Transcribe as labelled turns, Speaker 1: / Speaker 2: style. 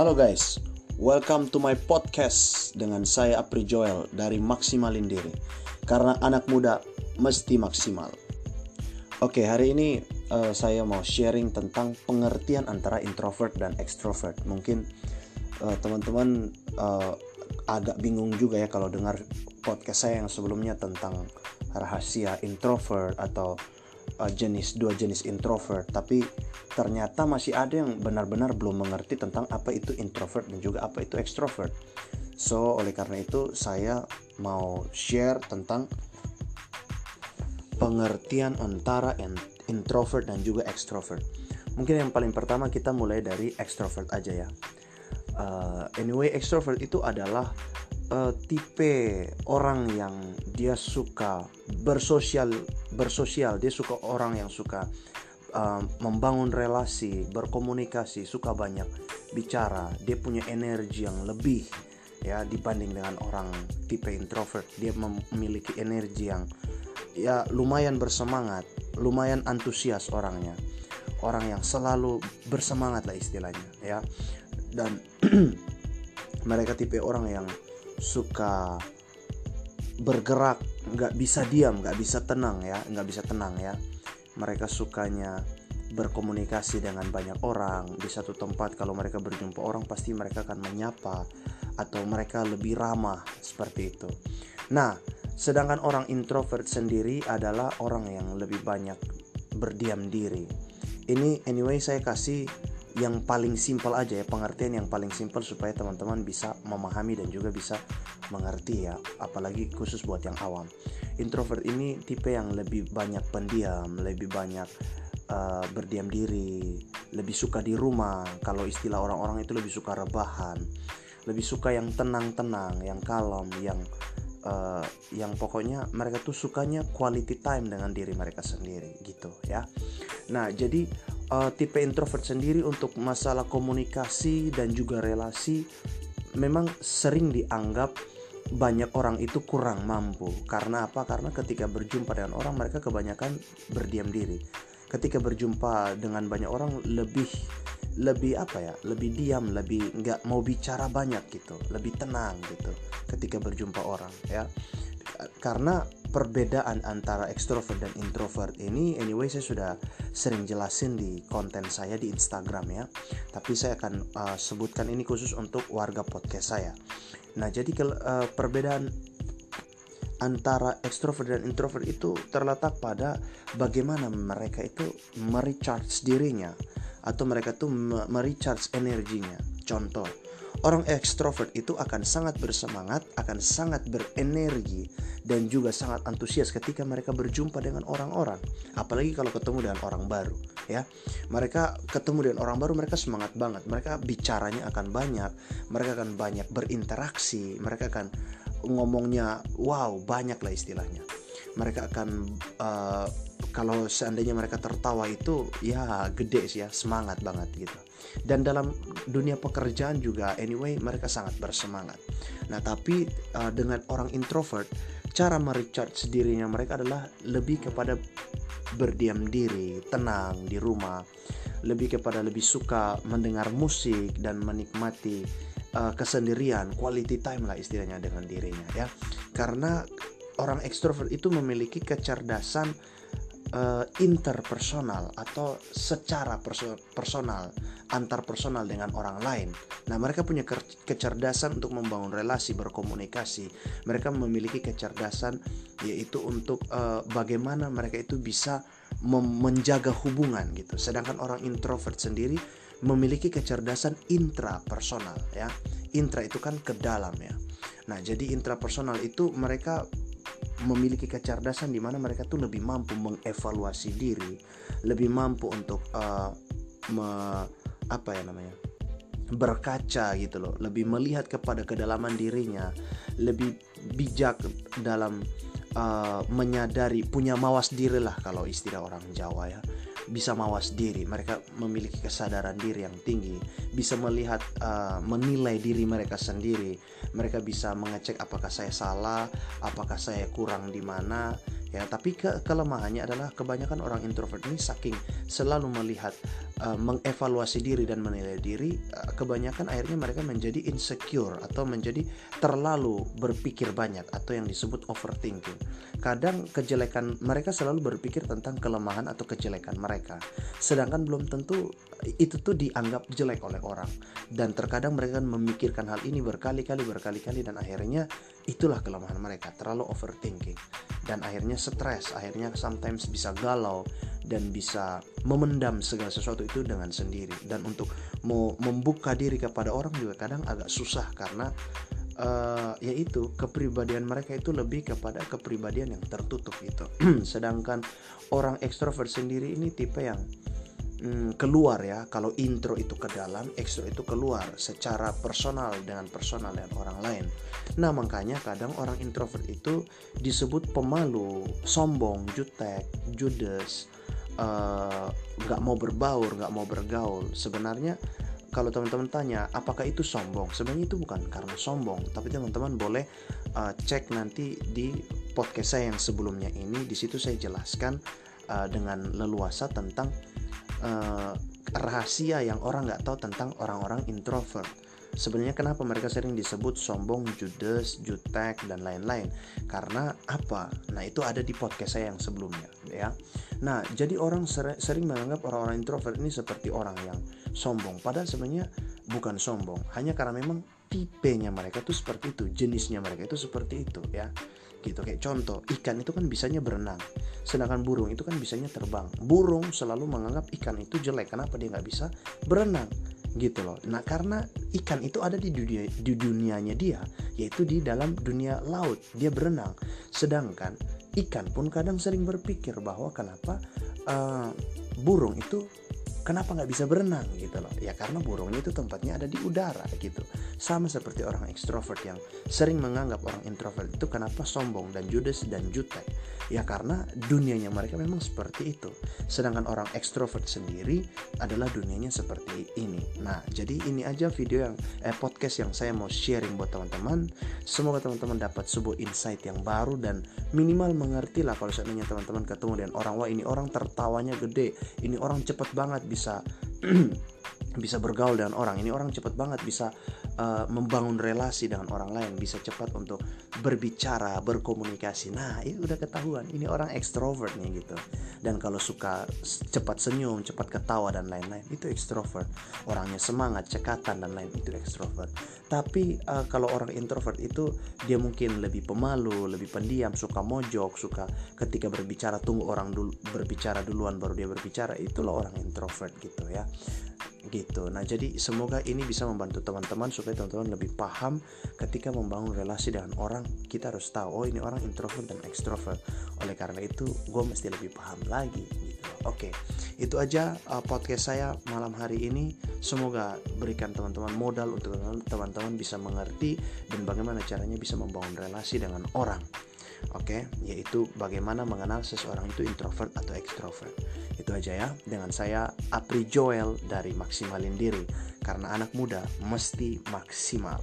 Speaker 1: Halo guys, welcome to my podcast dengan saya Apri Joel dari Maksimalin Diri. Karena anak muda mesti maksimal. Oke, hari ini uh, saya mau sharing tentang pengertian antara introvert dan extrovert. Mungkin uh, teman-teman uh, agak bingung juga ya kalau dengar podcast saya yang sebelumnya tentang rahasia introvert atau uh, jenis dua jenis introvert tapi ternyata masih ada yang benar-benar belum mengerti tentang apa itu introvert dan juga apa itu extrovert. So oleh karena itu saya mau share tentang pengertian antara introvert dan juga extrovert. Mungkin yang paling pertama kita mulai dari extrovert aja ya. Uh, anyway extrovert itu adalah uh, tipe orang yang dia suka bersosial bersosial. Dia suka orang yang suka uh, membangun relasi berkomunikasi suka banyak bicara. Dia punya energi yang lebih ya dibanding dengan orang tipe introvert. Dia memiliki energi yang ya lumayan bersemangat lumayan antusias orangnya. Orang yang selalu bersemangat lah istilahnya ya. Dan mereka tipe orang yang suka bergerak nggak bisa diam nggak bisa tenang ya nggak bisa tenang ya. Mereka sukanya berkomunikasi dengan banyak orang. Di satu tempat kalau mereka berjumpa orang pasti mereka akan menyapa atau mereka lebih ramah seperti itu. Nah sedangkan orang introvert sendiri adalah orang yang lebih banyak berdiam diri. Ini anyway saya kasih yang paling simpel aja ya pengertian yang paling simpel supaya teman-teman bisa memahami dan juga bisa mengerti ya apalagi khusus buat yang awam. Introvert ini tipe yang lebih banyak pendiam lebih banyak uh, berdiam diri lebih suka di rumah. Kalau istilah orang-orang itu lebih suka rebahan lebih suka yang tenang-tenang yang kalem yang uh, yang pokoknya mereka tuh sukanya quality time dengan diri mereka sendiri gitu ya. Nah jadi uh, tipe introvert sendiri untuk masalah komunikasi dan juga relasi memang sering dianggap banyak orang itu kurang mampu. Karena apa? Karena ketika berjumpa dengan orang mereka kebanyakan berdiam diri. Ketika berjumpa dengan banyak orang lebih lebih apa ya? Lebih diam, lebih nggak mau bicara banyak gitu, lebih tenang gitu. Ketika berjumpa orang ya. Karena perbedaan antara extrovert dan introvert ini anyway saya sudah sering jelasin di konten saya di Instagram ya. Tapi saya akan uh, sebutkan ini khusus untuk warga podcast saya. Nah jadi uh, perbedaan antara extrovert dan introvert itu terletak pada bagaimana mereka itu merecharge dirinya atau mereka tuh merecharge energinya. Contoh Orang ekstrovert itu akan sangat bersemangat, akan sangat berenergi, dan juga sangat antusias ketika mereka berjumpa dengan orang-orang. Apalagi kalau ketemu dengan orang baru, ya. Mereka ketemu dengan orang baru, mereka semangat banget. Mereka bicaranya akan banyak, mereka akan banyak berinteraksi, mereka akan ngomongnya wow banyak lah istilahnya. Mereka akan uh, kalau seandainya mereka tertawa itu ya gede sih ya semangat banget gitu. Dan dalam dunia pekerjaan juga anyway mereka sangat bersemangat. Nah tapi uh, dengan orang introvert cara merecharge dirinya mereka adalah lebih kepada berdiam diri tenang di rumah. Lebih kepada lebih suka mendengar musik dan menikmati uh, kesendirian quality time lah istilahnya dengan dirinya ya. Karena orang ekstrovert itu memiliki kecerdasan uh, interpersonal atau secara perso personal antar personal dengan orang lain. Nah, mereka punya ke kecerdasan untuk membangun relasi, berkomunikasi. Mereka memiliki kecerdasan yaitu untuk uh, bagaimana mereka itu bisa menjaga hubungan gitu. Sedangkan orang introvert sendiri memiliki kecerdasan intrapersonal ya. Intra itu kan ke dalam ya. Nah, jadi intrapersonal itu mereka memiliki kecerdasan di mana mereka tuh lebih mampu mengevaluasi diri, lebih mampu untuk uh, me, apa ya namanya? berkaca gitu loh, lebih melihat kepada kedalaman dirinya, lebih bijak dalam uh, menyadari punya mawas diri lah kalau istilah orang Jawa ya bisa mawas diri, mereka memiliki kesadaran diri yang tinggi, bisa melihat, uh, menilai diri mereka sendiri. Mereka bisa mengecek apakah saya salah, apakah saya kurang di mana. Ya, tapi ke kelemahannya adalah kebanyakan orang introvert ini saking selalu melihat uh, mengevaluasi diri dan menilai diri, uh, kebanyakan akhirnya mereka menjadi insecure atau menjadi terlalu berpikir banyak atau yang disebut overthinking. Kadang kejelekan mereka selalu berpikir tentang kelemahan atau kejelekan mereka, sedangkan belum tentu itu tuh dianggap jelek oleh orang. Dan terkadang mereka memikirkan hal ini berkali-kali berkali-kali dan akhirnya itulah kelemahan mereka, terlalu overthinking. Dan akhirnya stres, akhirnya sometimes bisa galau dan bisa memendam segala sesuatu itu dengan sendiri. Dan untuk mau membuka diri kepada orang juga kadang agak susah karena uh, yaitu kepribadian mereka itu lebih kepada kepribadian yang tertutup itu sedangkan orang ekstrovert sendiri ini tipe yang hmm, keluar ya. Kalau intro itu ke dalam extro itu keluar secara personal dengan personal dengan orang lain. Nah makanya kadang orang introvert itu disebut pemalu sombong jutek judes eh, nggak uh, mau berbaur nggak mau bergaul. Sebenarnya kalau teman-teman tanya apakah itu sombong? Sebenarnya itu bukan karena sombong tapi teman-teman boleh uh, cek nanti di podcast saya yang sebelumnya ini. Di situ saya jelaskan uh, dengan leluasa tentang uh, rahasia yang orang nggak tahu tentang orang-orang introvert. Sebenarnya kenapa mereka sering disebut sombong, judes, jutek dan lain-lain? Karena apa? Nah, itu ada di podcast saya yang sebelumnya, ya. Nah, jadi orang sering menganggap orang-orang introvert ini seperti orang yang sombong, padahal sebenarnya bukan sombong, hanya karena memang tipenya mereka itu seperti itu, jenisnya mereka itu seperti itu, ya gitu. Kayak contoh ikan itu kan bisanya berenang sedangkan burung itu kan bisanya terbang. Burung selalu menganggap ikan itu jelek kenapa dia nggak bisa berenang? Gitu loh. Nah karena ikan itu ada di dunia di dunianya dia yaitu di dalam dunia laut dia berenang. Sedangkan ikan pun kadang sering berpikir bahwa kenapa uh, burung itu kenapa nggak bisa berenang gitu loh? Ya karena burungnya itu tempatnya ada di udara gitu. Sama seperti orang ekstrovert yang sering menganggap orang introvert itu kenapa sombong dan judes dan jutek. Ya karena dunianya mereka memang seperti itu. Sedangkan orang ekstrovert sendiri adalah dunianya seperti ini. Nah jadi ini aja video yang eh, podcast yang saya mau sharing buat teman-teman. Semoga teman-teman dapat sebuah insight yang baru dan minimal mengerti lah kalau seandainya teman-teman ketemu dengan orang wah ini orang tertawanya gede. Ini orang cepet banget bisa bisa bergaul dengan orang. Ini orang cepat banget bisa uh, membangun relasi dengan orang lain bisa cepat untuk berbicara berkomunikasi. Nah ini udah ketahuan ini orang ekstrovert nih gitu. Dan kalau suka cepat senyum cepat ketawa dan lain-lain itu ekstrovert orangnya semangat cekatan dan lain itu ekstrovert tapi uh, kalau orang introvert itu dia mungkin lebih pemalu lebih pendiam suka mojok suka ketika berbicara tunggu orang dulu berbicara duluan baru dia berbicara itulah orang introvert gitu ya gitu. Nah, jadi semoga ini bisa membantu teman-teman supaya teman-teman lebih paham ketika membangun relasi dengan orang, kita harus tahu oh ini orang introvert dan extrovert. Oleh karena itu, gue mesti lebih paham lagi gitu. Oke, itu aja uh, podcast saya malam hari ini. Semoga berikan teman-teman modal untuk teman-teman bisa mengerti dan bagaimana caranya bisa membangun relasi dengan orang. Oke, okay? yaitu bagaimana mengenal seseorang itu introvert atau extrovert. Itu aja ya. Dengan saya Apri Joel dari Maksimalin Diri. Karena anak muda mesti maksimal.